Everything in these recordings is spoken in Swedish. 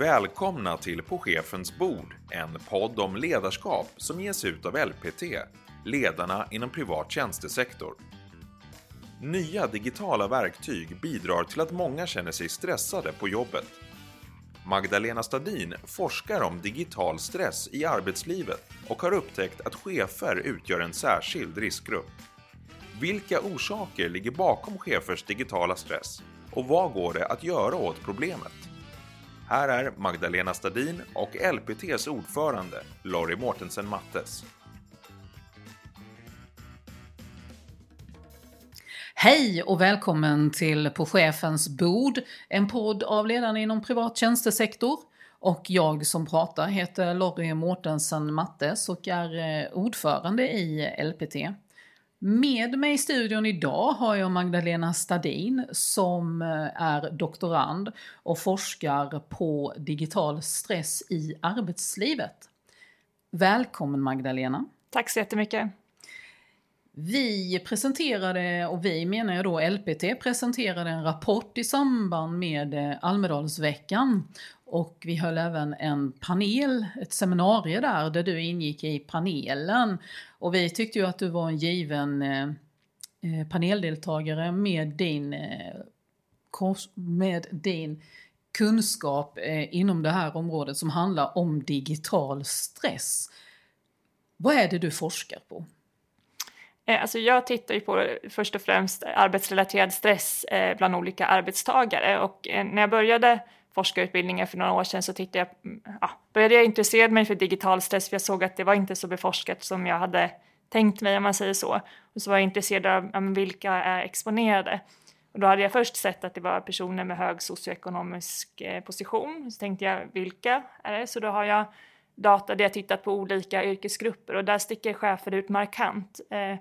Välkomna till På chefens bord, en podd om ledarskap som ges ut av LPT, ledarna inom privat tjänstesektor. Nya digitala verktyg bidrar till att många känner sig stressade på jobbet. Magdalena Stadin forskar om digital stress i arbetslivet och har upptäckt att chefer utgör en särskild riskgrupp. Vilka orsaker ligger bakom chefers digitala stress och vad går det att göra åt problemet? Här är Magdalena Stadin och LPTs ordförande Lorry Mortensen Mattes. Hej och välkommen till På chefens bord, en podd av ledarna inom privat tjänstesektor. Och jag som pratar heter Lorry Mortensen Mattes och är eh, ordförande i LPT. Med mig i studion idag har jag Magdalena Stadin som eh, är doktorand och forskar på digital stress i arbetslivet. Välkommen Magdalena! Tack så jättemycket! Vi presenterade, och vi menar jag då LPT, presenterade en rapport i samband med eh, Almedalsveckan. Och vi höll även en panel, ett seminarium där, där du ingick i panelen. Och vi tyckte ju att du var en given eh, eh paneldeltagare med din, eh, med din kunskap eh, inom det här området som handlar om digital stress. Vad är det du forskar på? Eh, alltså jag tittar ju på först och främst arbetsrelaterad stress eh, bland olika arbetstagare och när jag började forskarutbildningen för några år sedan så tittade jag, mm, ja, började jag intressera mig för digital stress för jag såg att det var inte så beforskat som jag hade tänkt mig om man säger så. Och så var jag intresserad av ja, vilka är exponerade. Och då hade jag först sett att det var personer med hög socioekonomisk eh, position. Så tänkte jag vilka är det? Så då har jag data där jag tittat på olika yrkesgrupper och där sticker chefer ut markant eh,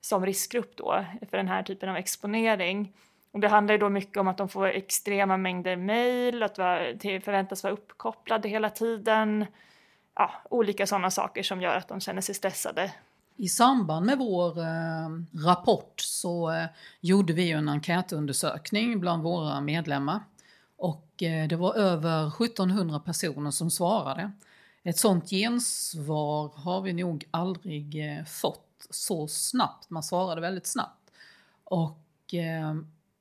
som riskgrupp då för den här typen av exponering. Och det handlar ju då mycket om att de får extrema mängder mejl, att förväntas vara uppkopplade hela tiden. Ja, olika sådana saker som gör att de känner sig stressade. I samband med vår eh, rapport så eh, gjorde vi en enkätundersökning bland våra medlemmar. Och eh, det var över 1700 personer som svarade. Ett sånt gensvar har vi nog aldrig eh, fått så snabbt. Man svarade väldigt snabbt. Och eh,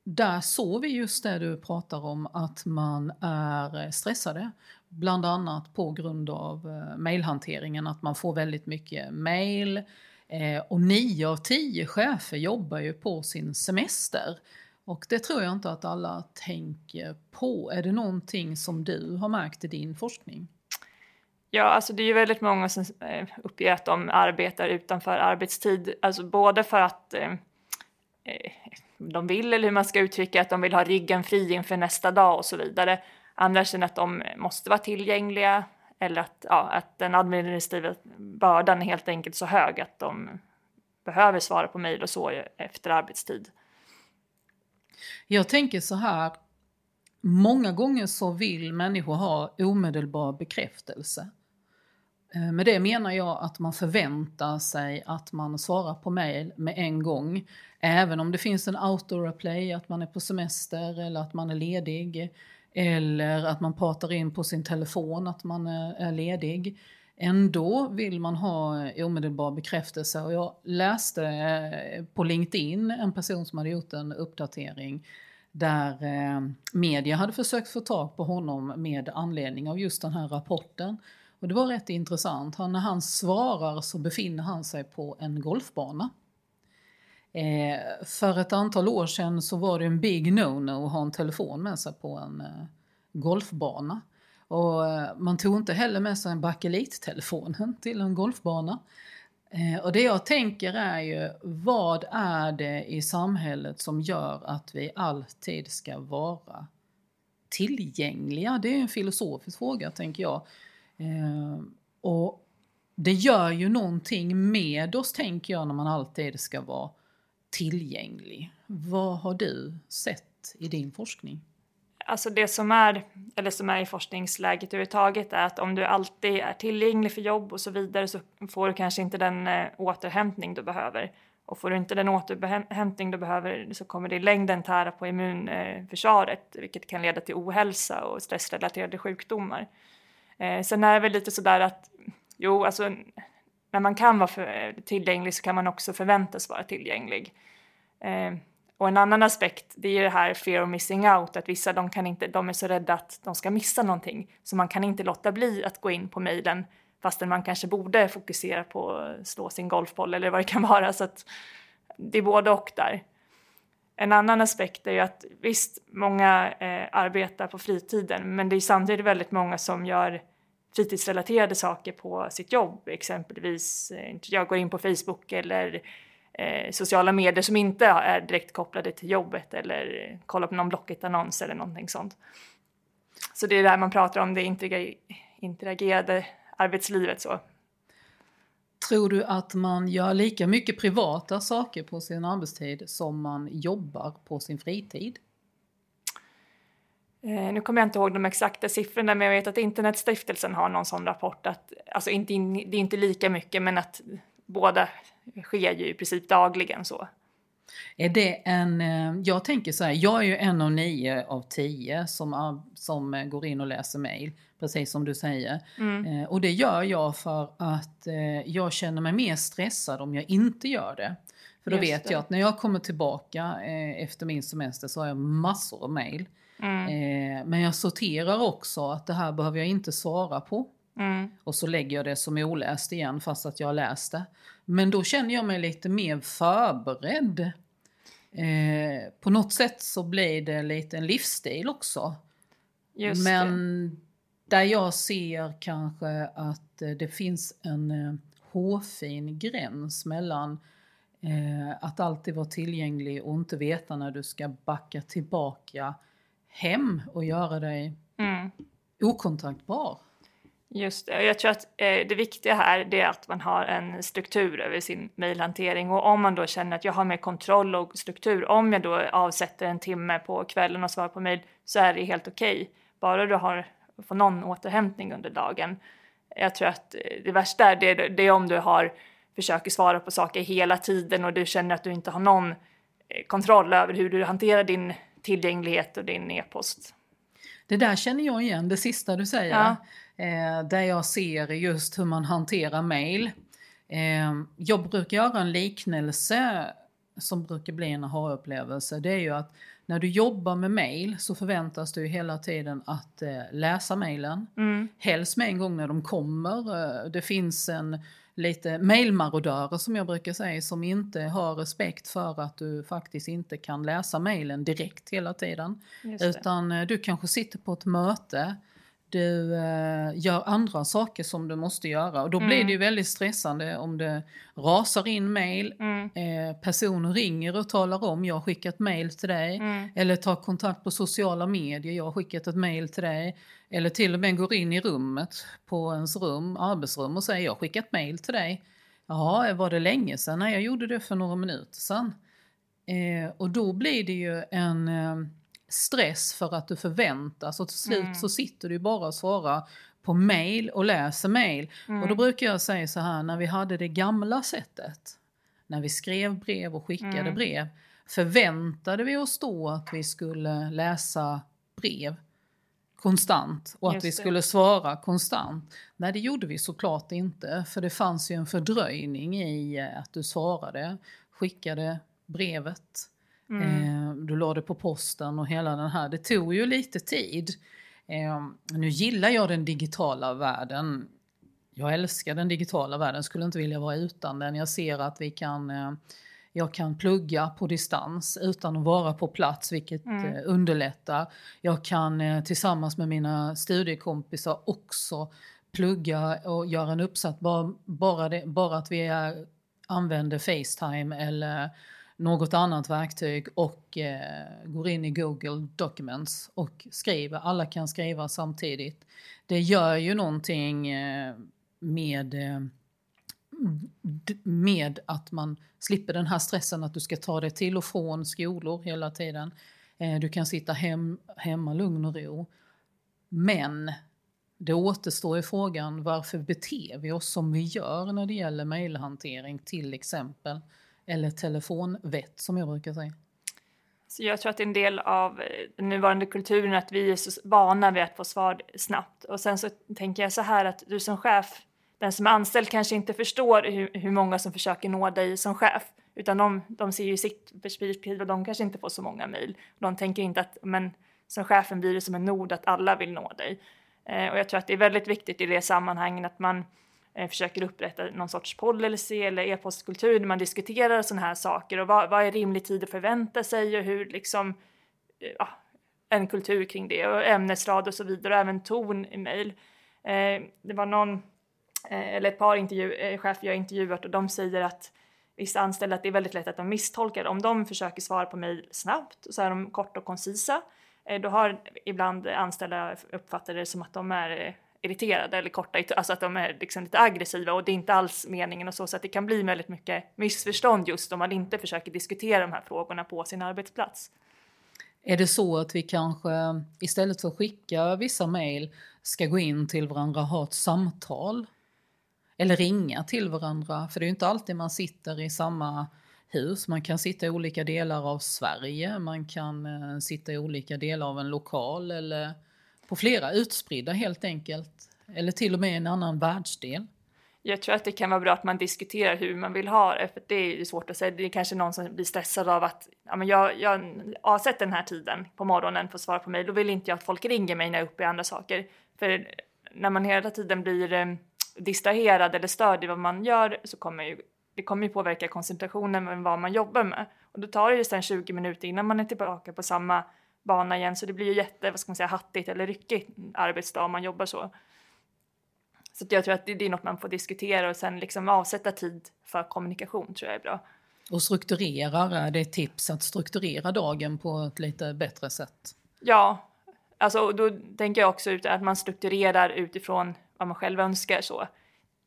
där såg vi just det du pratar om, att man är stressade. Bland annat på grund av eh, mejlhanteringen, att man får väldigt mycket mejl. Eh, och nio av tio chefer jobbar ju på sin semester. Och det tror jag inte att alla tänker på. Är det någonting som du har märkt i din forskning? Ja, alltså det är ju väldigt många som eh, uppger att de arbetar utanför arbetstid, alltså både för att eh, eh de vill, eller hur man ska uttrycka att de vill ha ryggen fri inför nästa dag och så vidare. Andra känner att de måste vara tillgängliga eller att, ja, att den administrativa bördan är helt enkelt så hög att de behöver svara på mejl och så efter arbetstid. Jag tänker så här, många gånger så vill människor ha omedelbar bekräftelse. Eh, med det menar jag att man förväntar sig att man svarar på mail med en gång. Även om det finns en autoreplay, att man är på semester eller att man är ledig. Eller att man pratar in på sin telefon att man är ledig. Ändå vill man ha eh, omedelbar bekräftelse. Och jag läste eh, på LinkedIn en person som hade gjort en uppdatering där media hade försökt få tag på honom med anledning av just den här rapporten. Och det var rätt intressant. Han, när han svarar så befinner han sig på en golfbana. Eh, för ett antal år sedan så var det en big no-no att ha en telefon med sig på en eh, golfbana. Och eh, man tog inte heller med sig en bakelittelefonen till en golfbana. Eh, och det jag tänker är ju, vad är det i samhället som gör att vi alltid ska vara tillgängliga? Det är en filosofisk fråga tänker jag. Eh, och det gör ju någonting med oss, tänker jag, när man alltid ska vara tillgänglig. Vad har du sett i din forskning? Alltså det som är, eller som är i forskningsläget överhuvudtaget är att om du alltid är tillgänglig för jobb och så vidare så får du kanske inte den eh, återhämtning du behöver. Och får du inte den återhämtning du behöver så kommer det i längden tära på immunförsvaret vilket kan leda till ohälsa och stressrelaterade sjukdomar. Eh, sen är det väl lite sådär att jo, alltså när man kan vara tillgänglig så kan man också förväntas vara tillgänglig. Eh, och en annan aspekt, det är det här fear of missing out, att vissa de kan inte, de är så rädda att de ska missa någonting, så man kan inte låta bli att gå in på mejlen fastän man kanske borde fokusera på att slå sin golfboll eller vad det kan vara. Så att det är både och där. En annan aspekt är ju att visst, många eh, arbetar på fritiden, men det är samtidigt väldigt många som gör fritidsrelaterade saker på sitt jobb, exempelvis eh, jag går in på Facebook eller eh, sociala medier som inte är direkt kopplade till jobbet eller eh, kollar på någon Blocket-annons eller någonting sånt. Så det är där man pratar om det interagerade arbetslivet. Så. Tror du att man gör lika mycket privata saker på sin arbetstid som man jobbar på sin fritid? Eh, nu kommer jag inte ihåg de exakta siffrorna men jag vet att Internetstiftelsen har någon sån rapport att alltså inte, det är inte lika mycket men att båda sker ju i princip dagligen så. Är det en, eh, jag tänker så här, jag är ju en av nio av tio som, som går in och läser mail, precis som du säger. Mm. Eh, och det gör jag för att eh, jag känner mig mer stressad om jag inte gör det. För då Just vet det. jag att när jag kommer tillbaka efter min semester så har jag massor av mail. Mm. Men jag sorterar också att det här behöver jag inte svara på. Mm. Och så lägger jag det som oläst igen fast att jag har läst det. Men då känner jag mig lite mer förberedd. Eh, på något sätt så blir det lite en livsstil också. Just Men det. där jag ser kanske att eh, det finns en eh, hårfin gräns mellan eh, att alltid vara tillgänglig och inte veta när du ska backa tillbaka hem och göra dig mm. okontaktbar. Just det. Jag tror att eh, det viktiga här är att man har en struktur över sin mejlhantering och om man då känner att jag har mer kontroll och struktur, om jag då avsätter en timme på kvällen och svarar på mejl så är det helt okej. Okay. Bara du har, får någon återhämtning under dagen. Jag tror att eh, det värsta är, det, det är om du har, försöker svara på saker hela tiden och du känner att du inte har någon eh, kontroll över hur du hanterar din tillgänglighet och din e-post. Det där känner jag igen, det sista du säger. Ja eh, där jag ser just hur man hanterar mail. Eh, jag brukar göra en liknelse som brukar bli en aha-upplevelse. Det är ju att när du jobbar med mail så förväntas du hela tiden att eh, läsa mailen. Mm. Helst med en gång när de kommer. Eh, det finns en lite mailmarodörer som jag brukar säga som inte har respekt för att du faktiskt inte kan läsa mailen direkt hela tiden. Utan eh, du kanske sitter på ett möte du eh, gör andra saker som du måste göra och då mm. blir det ju väldigt stressande om det rasar in mail, mm. eh, personer ringer och talar om jag har skickat mail till dig mm. eller tar kontakt på sociala medier, jag har skickat ett mail till dig eller till och med går in i rummet på ens rum, arbetsrum och säger jag har skickat mail till dig. Ja, var det länge sedan? Nej, jag gjorde det för några minuter sedan. Eh, och då blir det ju en eh, stress för att du förväntas och till slut mm. så sitter du bara och svarar på mail och läser mail. Mm. Och då brukar jag säga så här, när vi hade det gamla sättet, när vi skrev brev och skickade mm. brev, förväntade vi oss då att vi skulle läsa brev konstant och att vi skulle svara konstant. Nej, det gjorde vi såklart inte, för det fanns ju en fördröjning i att du svarade, skickade brevet Mm. Eh, du la det på posten och hela den här. Det tog ju lite tid. Eh, nu gillar jag den digitala världen. Jag älskar den digitala världen, skulle inte vilja vara utan den. Jag ser att vi kan eh, jag kan plugga på distans utan att vara på plats vilket mm. underlättar. Jag kan tillsammans med mina studiekompisar också plugga och göra en uppsats bara, bara, det, bara att vi är, använder Facetime eller något annat verktyg och eh, går in i Google Documents och skriver. Alla kan skriva samtidigt. Det gör ju någonting eh, med, eh, med att man slipper den här stressen att du ska ta dig till och från skolor hela tiden. Eh, du kan sitta hem, hemma lugn och ro. Men det återstår ju frågan varför beter vi oss som vi gör när det gäller mejlhantering till exempel eller telefonvett som jag brukar säga. Så jag tror att det är en del av eh, den nuvarande kulturen att vi är så vana vid att få svar snabbt. Och sen så tänker jag så här att du som chef, den som är anställd kanske inte förstår hur, hur många som försöker nå dig som chef. Utan de, de ser ju sitt perspektiv och de kanske inte får så många mejl. De tänker inte att men, som chefen blir det som en nod att alla vill nå dig. Eh, och jag tror att det är väldigt viktigt i det sammanhanget att man Eh, försöker upprätta någon sorts policy eller e-postkultur när man diskuterar sådana här saker och vad, vad är rimlig tid att förvänta sig och hur liksom eh, ja, en kultur kring det och ämnesrad och så vidare och även ton i mejl. Eh, det var någon eh, eller ett par intervju, eh, chefer jag intervjuat och de säger att vissa anställda att det är väldigt lätt att de misstolkar. Om de försöker svara på mejl snabbt så är de korta och koncisa. Eh, då har ibland anställda uppfattat det som att de är eh, irriterade eller korta, alltså att de är liksom lite aggressiva och det är inte alls meningen och så, så att det kan bli väldigt mycket missförstånd just om man inte försöker diskutera de här frågorna på sin arbetsplats. Är det så att vi kanske istället för att skicka vissa mejl ska gå in till varandra och ha ett samtal? Eller ringa till varandra, för det är ju inte alltid man sitter i samma hus. Man kan sitta i olika delar av Sverige, man kan eh, sitta i olika delar av en lokal eller på flera utspridda helt enkelt. Eller till och med en annan världsdel. Jag tror att det kan vara bra att man diskuterar hur man vill ha det, för det är svårt att säga. Det är kanske någon som blir stressad av att ja, men jag, jag har sett den här tiden på morgonen för att svara på mejl. Då vill inte jag att folk ringer mig när jag är uppe i andra saker. För när man hela tiden blir eh, distraherad eller störd i vad man gör så kommer ju, det kommer ju påverka koncentrationen med vad man jobbar med. Och då tar det ju sedan 20 minuter innan man är tillbaka på samma bana igen så det blir ju jätte, vad ska man säga, hattigt eller ryckigt arbetsdag om man jobbar så. Så jag tror att det, det är något man får diskutera och sen liksom avsätta tid för kommunikation tror jag är bra. Och strukturera, är det ett tips att strukturera dagen på ett lite bättre sätt? Ja, alltså då tänker jag också att man strukturerar utifrån vad man själv önskar så.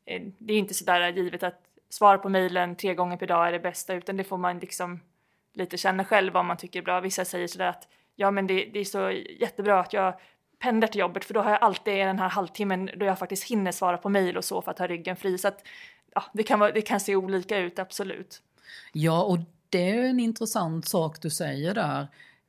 Eh, det är inte sådär givet att svara på mejlen tre gånger per dag är det bästa utan det får man liksom lite känna själv vad man tycker är bra. Vissa säger sådär att ja men det, det är så jättebra att jag pendlar till jobbet för då har jag alltid den här halvtimmen då jag faktiskt hinner svara på mejl och så för att ha ryggen fri. Så att, ja, det, kan vara, det kan se olika ut, absolut. Ja, och det är en intressant sak du säger där.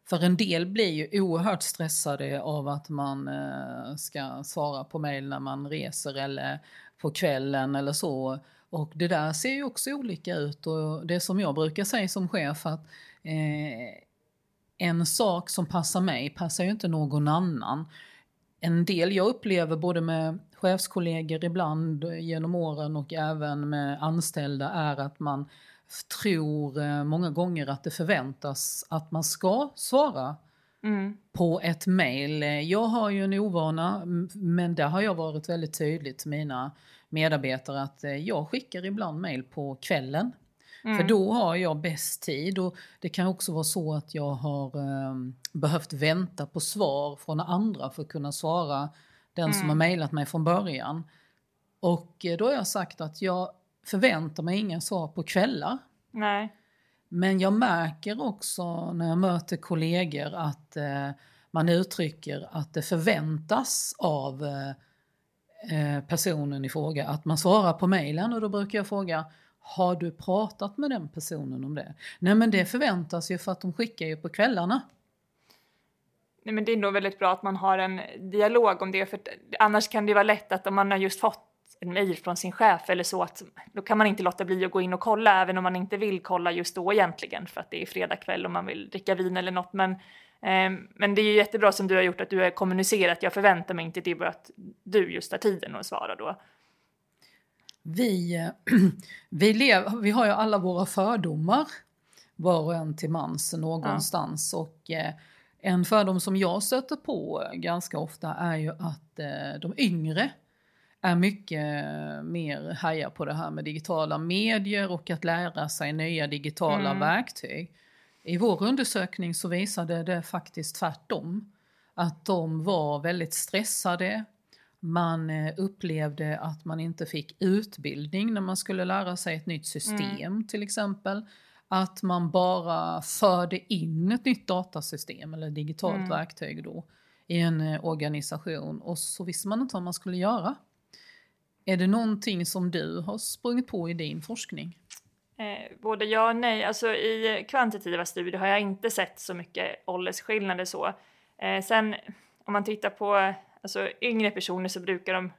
För en del blir ju oerhört stressade av att man eh, ska svara på mejl när man reser eller på kvällen eller så. Och det där ser ju också olika ut och det som jag brukar säga som chef att eh, en sak som passar mig passar ju inte någon annan. En del jag upplever både med chefskollegor ibland genom åren och även med anställda är att man tror eh, många gånger att det förväntas att man ska svara mm. på ett mejl. Jag har ju en ovana, men där har jag varit väldigt tydlig till mina medarbetare att eh, jag skickar ibland mejl på kvällen. Mm. För då har jag bäst tid och det kan också vara så att jag har eh, behövt vänta på svar från andra för att kunna svara den mm. som har mejlat mig från början. Och eh, då har jag sagt att jag förväntar mig inga svar på kvällar. Nej. Men jag märker också när jag möter kollegor att eh, man uttrycker att det förväntas av eh, eh personen i fråga att man svarar på mejlen och då brukar jag fråga har du pratat med den personen om det? Nej men det förväntas ju för att de skickar ju på kvällarna. Nej men det är nog väldigt bra att man har en dialog om det för annars kan det vara lätt att om man har just fått en mejl från sin chef eller så att då kan man inte låta bli att gå in och kolla även om man inte vill kolla just då egentligen för att det är fredag kväll och man vill dricka vin eller något men eh, men det är ju jättebra som du har gjort att du har kommunicerat jag förväntar mig inte det bara att du just har tiden att svara då. Vi, vi, lev, vi har ju alla våra fördomar var och en till mans någonstans ja. och eh, en fördom som jag stöter på ganska ofta är ju att eh, de yngre är mycket mer hajar på det här med digitala medier och att lära sig nya digitala mm. verktyg. I vår undersökning så visade det faktiskt tvärtom. Att de var väldigt stressade, man eh, upplevde att man inte fick utbildning när man skulle lära sig ett nytt system mm. till exempel. Att man bara förde in ett nytt datasystem eller digitalt mm. verktyg då i en eh, organisation och så visste man inte vad man skulle göra. Är det någonting som du har sprungit på i din forskning? Eh, både ja och nej. Alltså i kvantitativa studier har jag inte sett så mycket åldersskillnader så. Eh, sen om man tittar på alltså, yngre personer så brukar de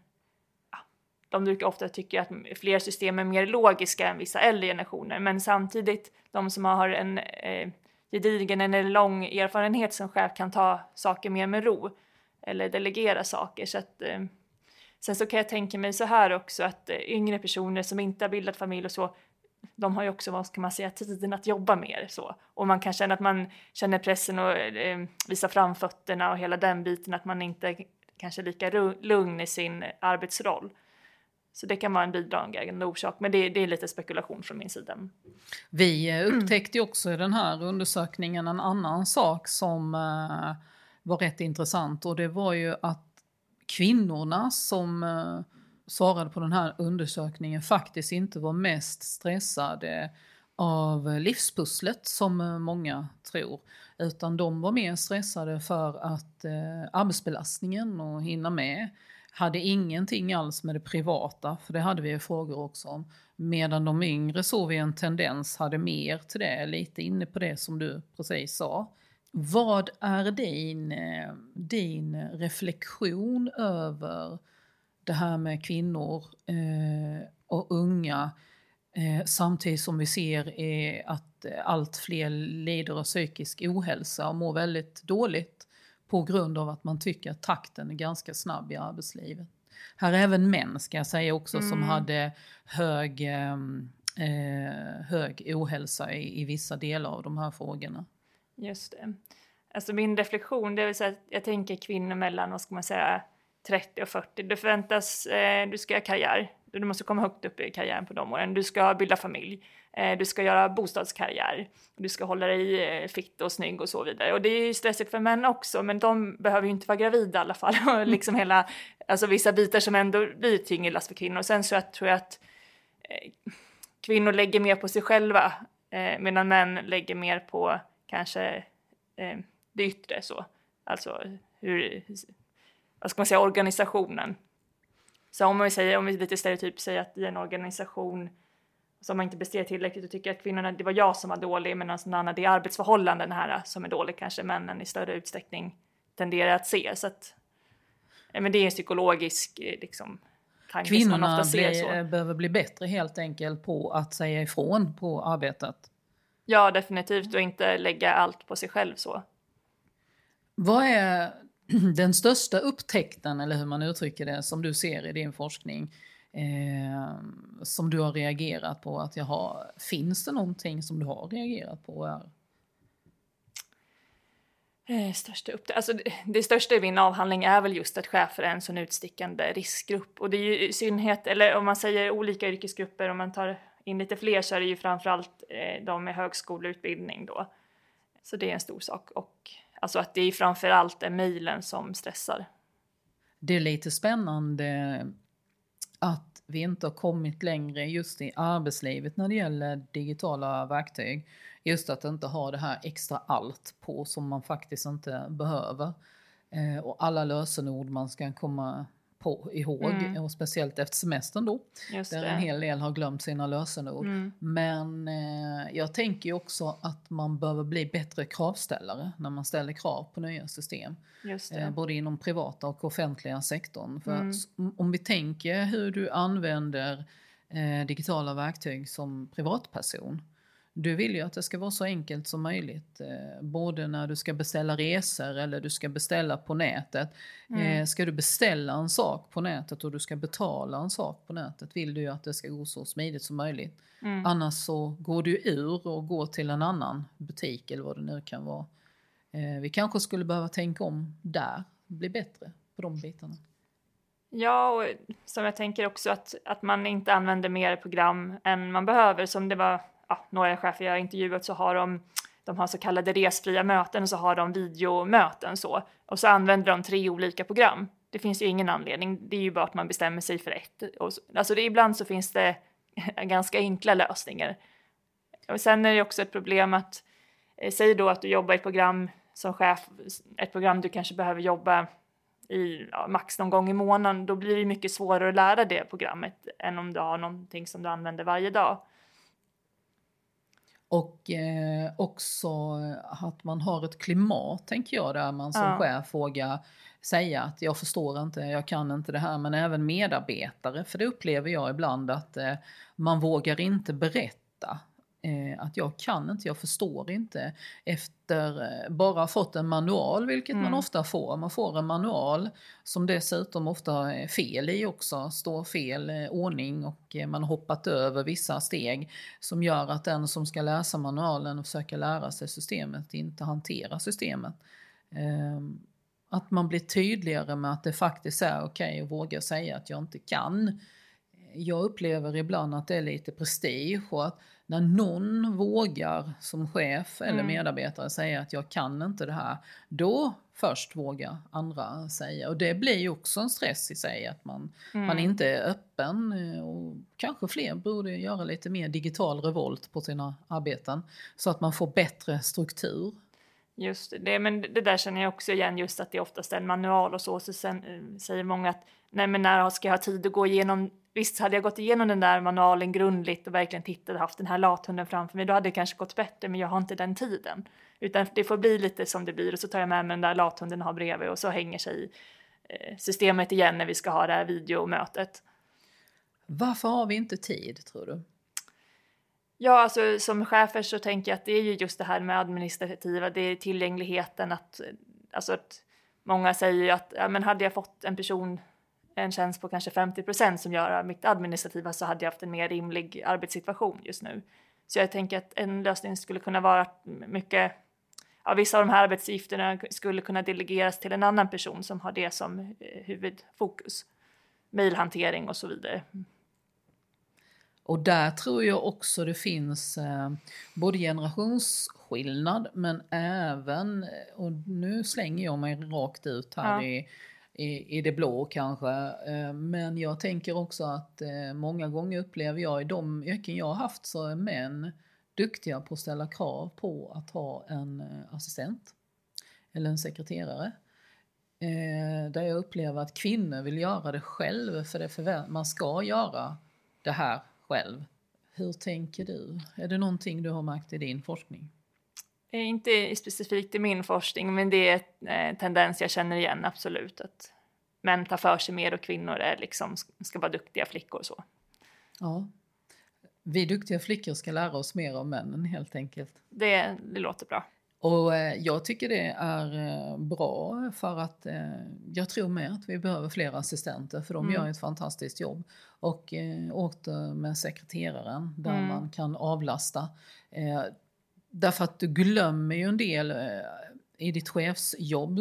de brukar ofta tycka att fler system är mer logiska än vissa äldre generationer, men samtidigt de som har en eh, gedigen eller lång erfarenhet som chef kan ta saker mer med ro eller delegera saker. Så att, eh, sen så kan jag tänka mig så här också att eh, yngre personer som inte har bildat familj och så, de har ju också, vad ska man säga, tiden att jobba mer så. Och man kan känna att man känner pressen och eh, visa framfötterna och hela den biten, att man inte kanske lika lugn i sin arbetsroll. Så det kan vara en bidragande orsak, men det, det, är lite spekulation från min sida. Vi eh, upptäckte också i den här undersökningen en annan sak som eh, var rätt intressant och det var ju att kvinnorna som eh, svarade på den här undersökningen faktiskt inte var mest stressade av livspusslet som många tror. Utan de var mer stressade för att eh, arbetsbelastningen och hinna med hade ingenting alls med det privata, för det hade vi ju frågor också om. Medan de yngre såg vi en tendens, hade mer till det, lite inne på det som du precis sa. Vad är din, eh, din reflektion över det här med kvinnor eh, och unga eh, samtidigt som vi ser är att allt fler lider av psykisk ohälsa och mår väldigt dåligt på grund av att man tycker att takten är ganska snabb i arbetslivet. Här är även män ska jag säga också mm. som hade hög, ehm, eh, hög ohälsa i, i vissa delar av de här frågorna. Just det. Alltså min reflektion det är så att jag tänker kvinnor mellan, vad ska man säga, 30 och 40. Det förväntas, eh, du ska göra karriär, du måste komma högt upp i karriären på de åren. Du ska bilda familj, eh, du ska göra bostadskarriär, du ska hålla dig eh, fitt och snygg och så vidare. Och det är ju stressigt för män också, men de behöver ju inte vara gravida i alla fall. Och liksom hela, alltså vissa bitar som ändå blir tyngre last för kvinnor. Sen så jag tror jag att eh, kvinnor lägger mer på sig själva, medan män lägger mer på kanske det yttre så. Alltså hur, vad ska man säga, organisationen. Så om, man säger, om vi lite stereotyp säger att i en organisation som man inte presterar tillräckligt och tycker att kvinnorna, det var jag som var dålig, men någon annan, det är arbetsförhållanden här som är dålig kanske männen i större utsträckning tenderar att se. Så att, men det är en psykologisk liksom, tanke Kvinnorna som man ofta ser så. Eh, behöver bli bättre helt enkelt på att säga ifrån på arbetet. Ja, definitivt och inte lägga allt på sig själv så. Vad är den största upptäckten, eller hur man uttrycker det, som du ser i din forskning, eh, som du har reagerat på? Att jag har, finns det någonting som du har reagerat på? Här? Eh, största upp alltså det, det, största i min avhandling är väl just att chefer är en sån utstickande riskgrupp. Och det är ju i synnerhet, eller om man säger olika yrkesgrupper, om man tar in lite fler så är det ju framförallt eh, de med högskoleutbildning då. Så det är en stor sak. Och Alltså att det framförallt är mejlen som stressar. Det är lite spännande att vi inte har kommit längre just i arbetslivet när det gäller digitala verktyg. Just att inte ha det här extra allt på som man faktiskt inte behöver. Eh, och alla lösenord man ska komma på, ihåg, mm. och speciellt efter semestern då. Just där det. en hel del har glömt sina lösenord. Mm. Men eh, jag tänker ju också att man behöver bli bättre kravställare när man ställer krav på nya system. Eh, både inom privata och offentliga sektorn. För mm. om vi tänker hur du använder eh, digitala verktyg som privatperson du vill ju att det ska vara så enkelt som möjligt. Eh, både när du ska beställa resor eller du ska beställa på nätet. Mm. Eh, ska du beställa en sak på nätet och du ska betala en sak på nätet vill du ju att det ska gå så smidigt som möjligt. Mm. Annars så går du ur och går till en annan butik eller vad det nu kan vara. Eh, vi kanske skulle behöva tänka om där, bli bättre på de bitarna. Ja, och som jag tänker också att, att man inte använder mer program än man behöver. Som det var ja, några chefer jag har intervjuat så har de de har så kallade resfria möten och så har de videomöten så. Och så använder de tre olika program. Det finns ju ingen anledning, det är ju bara att man bestämmer sig för ett. Och så, alltså det, ibland så finns det ganska enkla lösningar. Och sen är det också ett problem att, eh, säg då att du jobbar i ett program som chef, ett program du kanske behöver jobba i ja, max någon gång i månaden, då blir det mycket svårare att lära det programmet än om du har någonting som du använder varje dag. Och eh, också att man har ett klimat, tänker jag, där man som Ja. chef vågar säga att jag förstår inte, jag kan inte det här, men även medarbetare, för det upplever jag ibland att eh, man vågar inte berätta att jag kan inte, jag förstår inte efter eh, bara fått en manual, vilket man Mm. ofta får. Man får en manual som dessutom ofta är fel i också, står fel eh, ordning och eh, man har hoppat över vissa steg som gör att den som ska läsa manualen och försöka lära sig systemet inte hanterar systemet. Ehm, Att man blir tydligare med att det faktiskt är okej att våga säga att jag inte kan. Jag upplever ibland att det är lite prestige och att när någon vågar som chef eller Mm. medarbetare säga att jag kan inte det här, då först vågar andra säga. Och det blir ju också en stress i sig att man, Mm. man inte är öppen eh, och kanske fler borde göra lite mer digital revolt på sina arbeten så att man får bättre struktur. Just det, men det där känner jag också igen just att det är oftast en manual och så. Så sen eh, säger många att nej men när ska jag ha tid att gå igenom Visst, hade jag gått igenom den där manualen grundligt och verkligen tittat och haft den här lathunden framför mig, då hade det kanske gått bättre, men jag har inte den tiden. Utan det får bli lite som det blir och så tar jag med mig den där lathunden och har bredvid och så hänger sig eh, systemet igen när vi ska ha det här videomötet. Varför har vi inte tid tror du? Ja, alltså som chefer så tänker jag att det är ju just det här med administrativa, det är tillgängligheten att, alltså att många säger ju att ja, men hade jag fått en person en tjänst på kanske 50% som gör mitt administrativa så hade jag haft en mer rimlig arbetssituation just nu. Så jag tänker att en lösning skulle kunna vara att mycket, ja, vissa av de här arbetsuppgifterna skulle kunna delegeras till en annan person som har det som eh, huvudfokus. Mailhantering och så vidare. Och där tror jag också det finns eh, både generationsskillnad men även, och nu slänger jag mig rakt ut här Ja. i, i, i det blå kanske, eh, men jag tänker också att eh, många gånger upplever jag i de yrken jag har haft så är män duktiga på att ställa krav på att ha en eh, assistent eller en sekreterare. Där jag upplever att kvinnor vill göra det själv för det förvä- man ska göra det här själv. Hur tänker du? Är det någonting du har märkt i din forskning? Eh, Inte specifikt i min forskning, men det är en eh, tendens jag känner igen, absolut. Att män tar för sig mer och kvinnor är liksom, ska vara duktiga flickor och så. Ja. Vi duktiga flickor ska lära oss mer av männen helt enkelt. Det, det låter bra. Och eh, jag tycker det är bra för att eh, jag tror med att vi behöver fler assistenter för de Mm. gör ett fantastiskt jobb. Och eh, åter med sekreteraren där Mm. man kan avlasta. Därför att du glömmer ju en del eh, i ditt chefsjobb.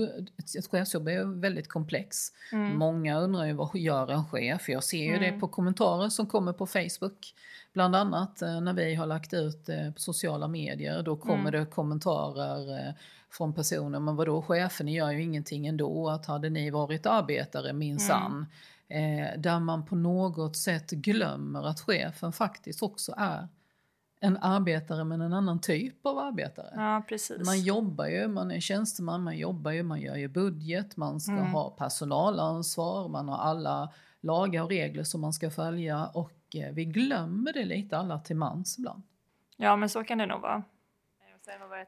Ett, chefsjobb är ju väldigt komplex. Mm. Många undrar ju vad gör en chef? Jag ser ju det Mm. på kommentarer som kommer på Facebook. Bland annat eh, när vi har lagt ut eh, på sociala medier. Då kommer Mm. det kommentarer från personer. Men vadå chefen gör ju ingenting ändå. Att hade ni varit arbetare minsann. Eh, där man på något sätt glömmer att chefen faktiskt också är en arbetare men en annan typ av arbetare. Ja, precis. Man jobbar ju, man är tjänsteman, man jobbar ju, man gör ju budget, man ska Mm. ha personalansvar, man har alla lagar och regler som man ska följa och eh, vi glömmer det lite alla till mans ibland. Ja, men så kan det nog vara.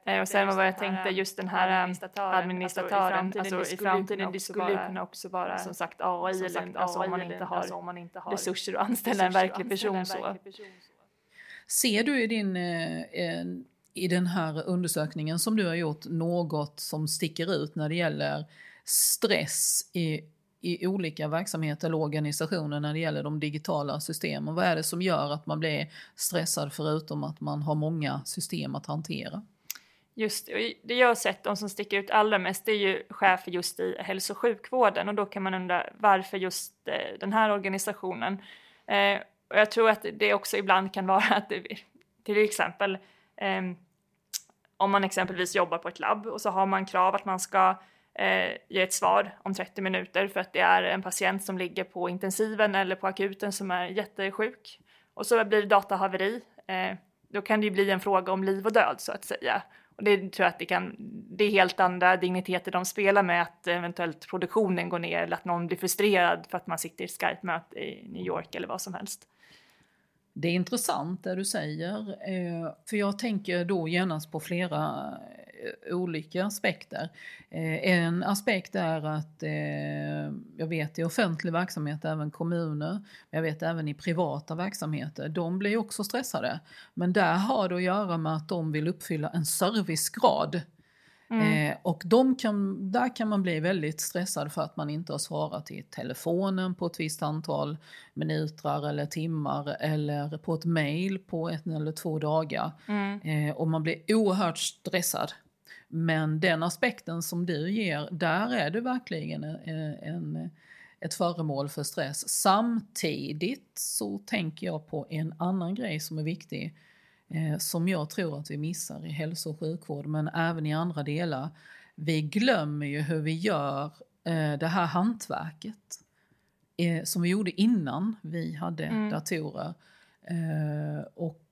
Eh, Och sen vad jag tänkte, just den här administratören, administratören alltså i framtiden, det skulle ju kunna också vara som sagt AI, som eller, alltså, om man inte har alltså, om man inte har resurser att anställa en verklig person så. Ser du i, din, eh, i den här undersökningen som du har gjort något som sticker ut när det gäller stress i, i olika verksamheter eller organisationer när det gäller de digitala systemen? Vad är det som gör att man blir stressad förutom att man har många system att hantera? Just det, och det jag har sett, de som sticker ut allra mest, det är ju chefer just i hälso och sjukvården och då kan man undra varför just eh, den här organisationen. Eh, och jag tror att det också ibland kan vara att det, till exempel eh, om man exempelvis jobbar på ett labb och så har man krav att man ska eh, ge ett svar om 30 minuter för att det är en patient som ligger på intensiven eller på akuten som är jättesjuk och så blir det datahaveri. Eh, då kan det ju bli en fråga om liv och död så att säga. Och det tror jag att det kan, det är helt andra digniteter de spelar med att eventuellt produktionen går ner eller att någon blir frustrerad för att man sitter i ett Skype-möte i New York eller vad som helst. Det är intressant det du säger, eh, för jag tänker då genast på flera olika aspekter. Eh, en aspekt är att jag vet i offentlig verksamhet, även kommuner, jag vet även i privata verksamheter, de blir också stressade. Men där har det att göra med att de vill uppfylla en servicegrad Mm. Eh, och de kan, där kan man bli väldigt stressad för att man inte har svarat i telefonen på ett visst antal minuter eller timmar eller på ett mail på ett eller två dagar. Mm. Eh, och man blir oerhört stressad. Men den aspekten som du ger, där är det verkligen en, en ett föremål för stress. Samtidigt så tänker jag på en annan grej som är viktig eh, som jag tror att vi missar i hälso och sjukvård men även i andra delar. Vi glömmer ju hur vi gör eh, det här hantverket eh, som vi gjorde innan vi hade mm. datorer. Eh, och eh,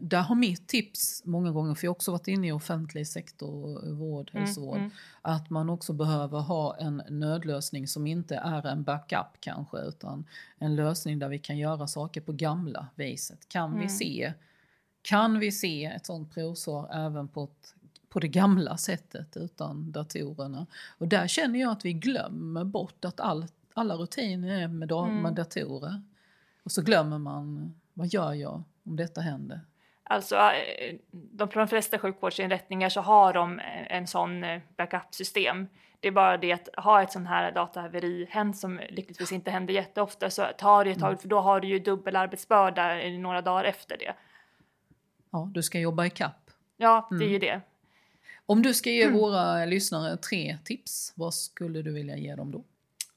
där har mitt tips många gånger, för jag har också varit inne i offentlig sektor, vård, mm, hälsovård, mm. att man också behöver ha en nödlösning som inte är en backup kanske, utan en lösning där vi kan göra saker på gamla viset. Kan vi mm. se kan vi se ett sånt provsvar även på, ett, på det gamla sättet utan datorerna? Och där känner jag att vi glömmer bort att all, alla rutiner är med, mm. med datorer. Och så glömmer man, vad gör jag om detta händer? Alltså, eh, de, på de flesta sjukvårdsinrättningar så har de en sån eh, backup-system. Det är bara det att ha ett sån här datahaveri hänt som lyckligtvis inte händer jätteofta så tar det ett tag mm. för då har du ju dubbel arbetsbörda några dagar efter det. Ja, du ska jobba i kapp. Ja, det är ju mm. det. Om du ska ge mm. våra lyssnare tre tips, vad skulle du vilja ge dem då?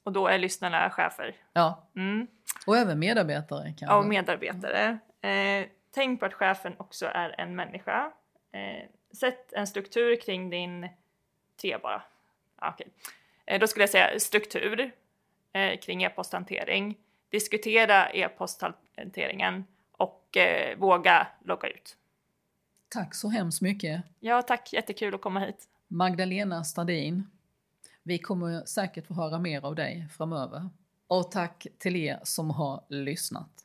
Och då är lyssnarna chefer. Ja. Mm. Och även medarbetare. Kanske. Ja, och medarbetare. Eh, tänk på att chefen också är en människa. Eh, sätt en struktur kring din... Tre bara. Ah, okay. eh, då skulle jag säga struktur eh, kring e-posthantering. Diskutera e-posthanteringen och eh, våga logga ut. Tack så hemskt mycket. Ja, tack. Jättekul att komma hit. Magdalena Stadin. Vi kommer säkert få höra mer av dig framöver. Och tack till er som har lyssnat.